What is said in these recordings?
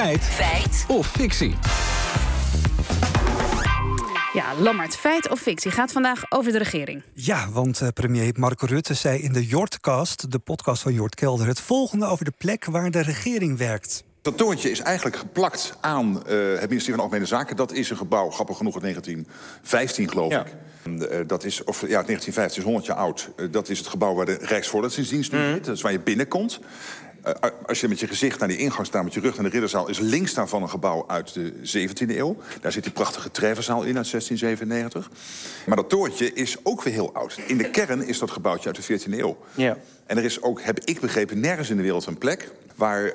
Feit. Feit. Of fictie. Ja, Lammert, feit of fictie gaat vandaag over de regering. Ja, want uh, premier Marco Rutte zei in de Jortcast, de podcast van Jort Kelder, het volgende over de plek waar de regering werkt. Dat torentje is eigenlijk geplakt aan uh, het ministerie van Algemene Zaken. Dat is een gebouw, grappig genoeg, uit 1915 geloof ja. ik. Uh, dat is, of ja, 1915 is 100 jaar oud. Dat is het gebouw waar de Rijksvoorlichtingsdienst nu mm. zit. Dat is waar je binnenkomt. Uh, als je met je gezicht naar die ingang staat, met je rug naar de ridderzaal... is links daarvan een gebouw uit de 17e eeuw. Daar zit die prachtige Trevenzaal in uit 1697. Maar dat torentje is ook weer heel oud. In de kern is dat gebouwtje uit de 14e eeuw. Ja. En er is ook, heb ik begrepen, nergens in de wereld een plek... waar uh,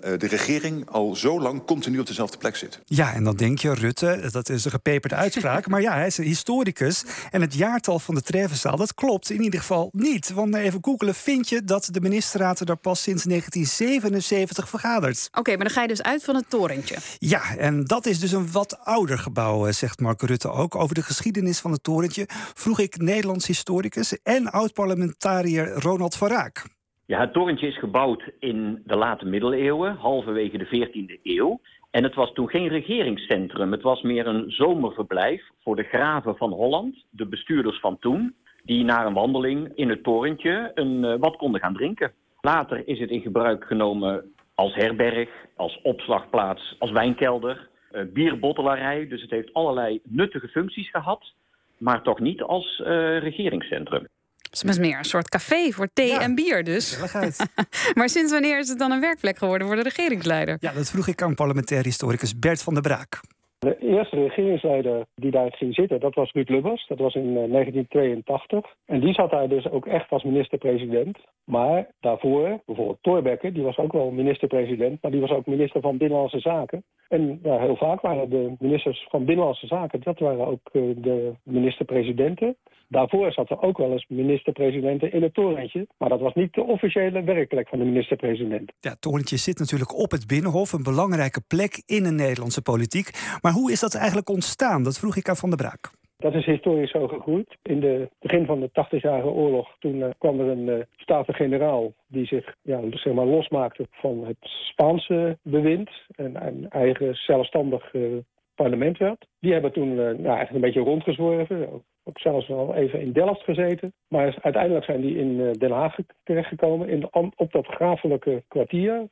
de regering al zo lang continu op dezelfde plek zit. Ja, en dan denk je, Rutte, dat is een gepeperde uitspraak... maar ja, hij is een historicus. En het jaartal van de Trevenzaal, dat klopt in ieder geval niet. Want even googelen vind je dat de ministerraad er pas sinds 1977 vergadert. Oké, okay, maar dan ga je dus uit van het torentje. Ja, en dat is dus een wat ouder gebouw, zegt Mark Rutte ook. Over de geschiedenis van het torentje vroeg ik Nederlands historicus... en oud-parlementariër Ronald van Raak. Ja, het torentje is gebouwd in de late middeleeuwen, halverwege de 14e eeuw. En het was toen geen regeringscentrum. Het was meer een zomerverblijf voor de graven van Holland, de bestuurders van toen, die na een wandeling in het torentje een, uh, wat konden gaan drinken. Later is het in gebruik genomen als herberg, als opslagplaats, als wijnkelder, uh, bierbottelarij. Dus het heeft allerlei nuttige functies gehad, maar toch niet als uh, regeringscentrum. Het is meer een soort café voor thee ja, en bier dus. maar sinds wanneer is het dan een werkplek geworden voor de regeringsleider? Ja, dat vroeg ik aan parlementair historicus Bert van der Braak. De eerste regeringsleider die daar ging zitten, dat was Ruud Lubbers. Dat was in 1982. En die zat daar dus ook echt als minister-president. Maar daarvoor, bijvoorbeeld Thorbecke, die was ook wel minister-president... maar die was ook minister van Binnenlandse Zaken. En heel vaak waren de ministers van Binnenlandse Zaken... dat waren ook de minister-presidenten. Daarvoor zat er ook wel eens minister-presidenten in het torentje. Maar dat was niet de officiële werkplek van de minister-president. Ja, het torentje zit natuurlijk op het Binnenhof. Een belangrijke plek in de Nederlandse politiek. Maar hoe is dat eigenlijk ontstaan? Dat vroeg ik aan Van der Braak. Dat is historisch zo gegroeid. In het begin van de 80-jarige oorlog toen uh, kwam er een uh, staten-generaal... die zich ja, zeg maar, losmaakte van het Spaanse bewind... en een eigen zelfstandig uh, parlement werd. Die hebben toen nou, eigenlijk een beetje rondgezworven. Ook zelfs wel even in Delft gezeten. Maar uiteindelijk zijn die in Den Haag terechtgekomen. In de, op dat grafelijke kwartier.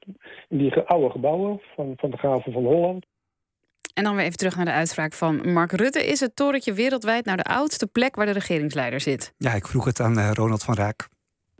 In die oude gebouwen van, van de graven van Holland. En dan weer even terug naar de uitspraak van Mark Rutte. Is het torentje wereldwijd nou de oudste plek waar de regeringsleider zit? Ja, ik vroeg het aan uh, Ronald van Raak.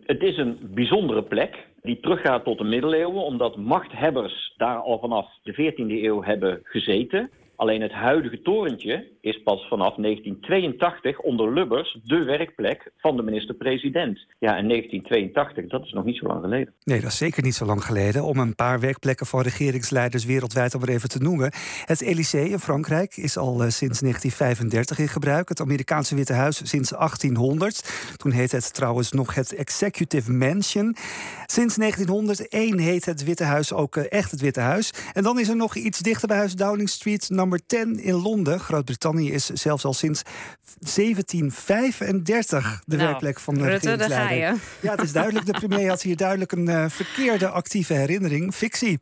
Het is een bijzondere plek die teruggaat tot de middeleeuwen... omdat machthebbers daar al vanaf de 14e eeuw hebben gezeten. Alleen het huidige torentje is pas vanaf 1982 onder Lubbers de werkplek van de minister-president. Ja, en 1982, dat is nog niet zo lang geleden. Nee, dat is zeker niet zo lang geleden. Om een paar werkplekken van regeringsleiders wereldwijd maar even te noemen. Het Elysée in Frankrijk is al uh, sinds 1935 in gebruik. Het Amerikaanse Witte Huis sinds 1800. Toen heette het trouwens nog het Executive Mansion. Sinds 1901 heet het Witte Huis ook uh, echt het Witte Huis. En dan is er nog iets dichter bij huis Downing Street nummer 10 in Londen. Groot-Brittannië is zelfs al sinds 1735 de nou, werkplek van de Rutte. Ja, het is duidelijk. De premier had hier duidelijk een uh, verkeerde actieve herinnering. Fictie.